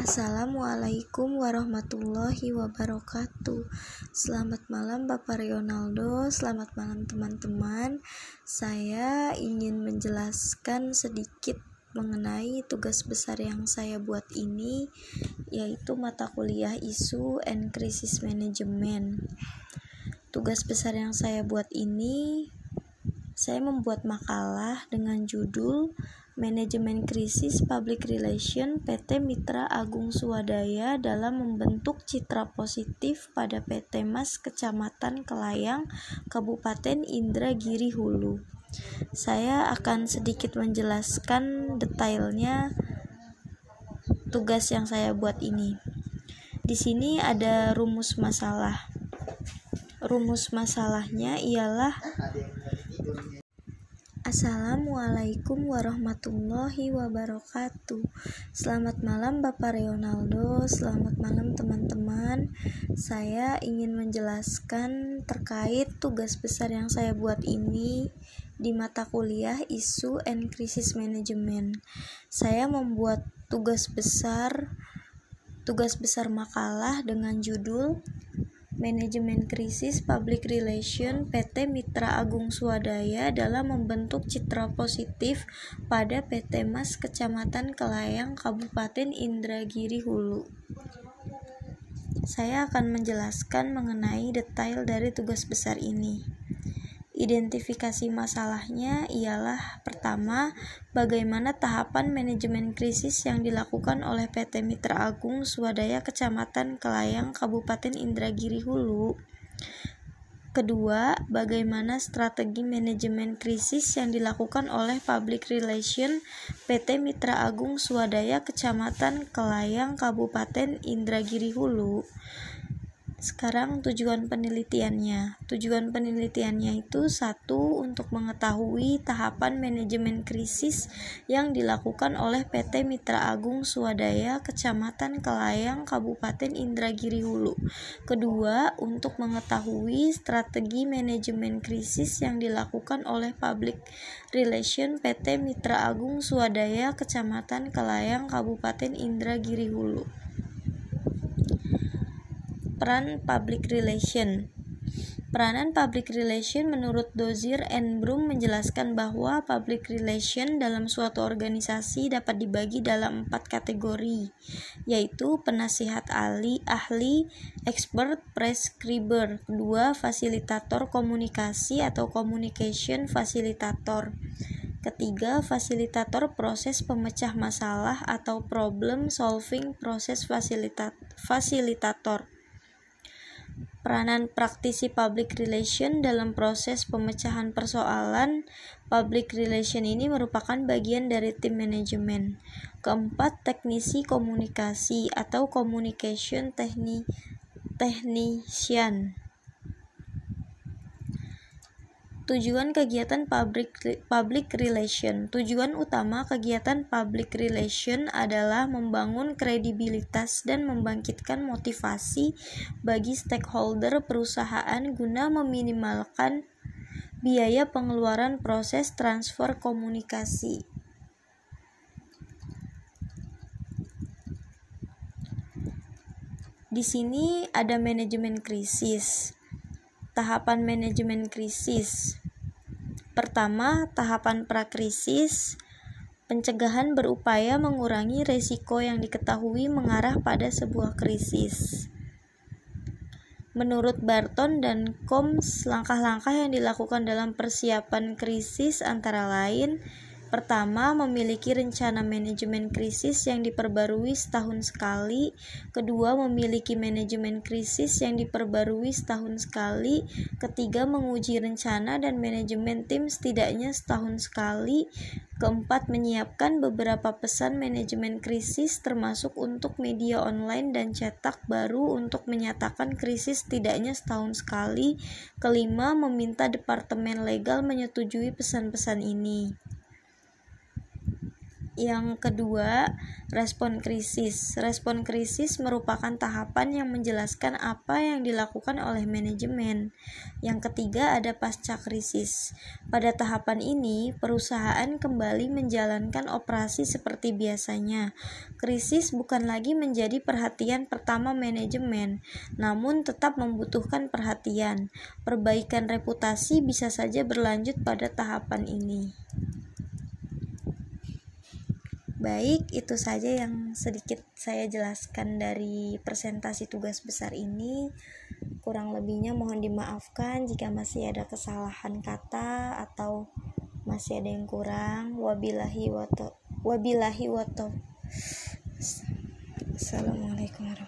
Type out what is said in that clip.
Assalamualaikum warahmatullahi wabarakatuh. Selamat malam Bapak Ronaldo. Selamat malam teman-teman. Saya ingin menjelaskan sedikit mengenai tugas besar yang saya buat ini Yaitu mata kuliah isu and crisis management. Tugas besar yang saya buat ini Saya membuat makalah dengan judul Manajemen Krisis Public Relation PT Mitra Agung Swadaya dalam membentuk citra positif pada PT Mas Kecamatan Kelayang, Kabupaten Indragiri Hulu. Saya akan sedikit menjelaskan detailnya tugas yang saya buat ini. Di sini ada rumus masalah. Rumus masalahnya ialah Assalamualaikum warahmatullahi wabarakatuh. Selamat malam Bapak Ronaldo Selamat malam teman-teman. Saya ingin menjelaskan terkait tugas besar yang saya buat ini Di mata kuliah isu and crisis management. Saya membuat tugas besar Tugas besar makalah dengan judul Manajemen Krisis Public Relation PT Mitra Agung Swadaya dalam membentuk citra positif pada PT Mas Kecamatan Kelayang Kabupaten Indragiri Hulu. Saya akan menjelaskan mengenai detail dari tugas besar ini. Identifikasi masalahnya ialah pertama, bagaimana tahapan manajemen krisis yang dilakukan oleh PT Mitra Agung Swadaya Kecamatan Kelayang Kabupaten Indragiri Hulu. Kedua, bagaimana strategi manajemen krisis yang dilakukan oleh Public Relation PT Mitra Agung Swadaya Kecamatan Kelayang Kabupaten Indragiri Hulu. Sekarang tujuan penelitiannya. Tujuan penelitiannya itu satu untuk mengetahui tahapan manajemen krisis yang dilakukan oleh PT Mitra Agung Swadaya Kecamatan Kelayang Kabupaten Indragiri Hulu. Kedua, untuk mengetahui strategi manajemen krisis yang dilakukan oleh Public Relation PT Mitra Agung Swadaya Kecamatan Kelayang Kabupaten Indragiri Hulu. Peran Public Relation. Peranan public relation menurut Dozier and Brum menjelaskan bahwa public relation dalam suatu organisasi dapat dibagi dalam empat kategori, yaitu penasihat ahli, ahli, expert, prescriber, kedua fasilitator komunikasi atau communication facilitator, ketiga fasilitator proses pemecah masalah atau problem solving proses fasilitator Peranan praktisi public relation dalam proses pemecahan persoalan public relation ini merupakan bagian dari tim manajemen. Keempat, teknisi komunikasi atau communication technician. Tujuan kegiatan public, public relation Tujuan utama kegiatan public relation adalah membangun kredibilitas dan membangkitkan motivasi bagi stakeholder perusahaan guna meminimalkan biaya pengeluaran proses transfer komunikasi. Di sini ada manajemen krisis. Tahapan manajemen krisis Pertama, tahapan prakrisis. Pencegahan berupaya mengurangi resiko yang diketahui mengarah pada sebuah krisis. Menurut Barton dan Combs, langkah-langkah yang dilakukan dalam persiapan krisis antara lain Pertama, memiliki rencana manajemen krisis yang diperbarui setahun sekali. Kedua, memiliki manajemen krisis yang diperbarui setahun sekali. Ketiga, menguji rencana dan manajemen tim setidaknya setahun sekali. Keempat, menyiapkan beberapa pesan manajemen krisis termasuk untuk media online dan cetak baru untuk menyatakan krisis setidaknya setahun sekali. Kelima, meminta departemen legal menyetujui pesan-pesan ini. Yang kedua, respon krisis. Respon krisis merupakan tahapan yang menjelaskan apa yang dilakukan oleh manajemen. Yang ketiga, ada pasca krisis. Pada tahapan ini, perusahaan kembali menjalankan operasi seperti biasanya. Krisis bukan lagi menjadi perhatian pertama manajemen, namun tetap membutuhkan perhatian. Perbaikan reputasi bisa saja berlanjut pada tahapan ini. Baik, itu saja yang sedikit saya jelaskan dari presentasi tugas besar ini. Kurang lebihnya mohon dimaafkan jika masih ada kesalahan kata atau masih ada yang kurang. Wabillahi wato wabillahi wato. Assalamualaikum warahmatullahi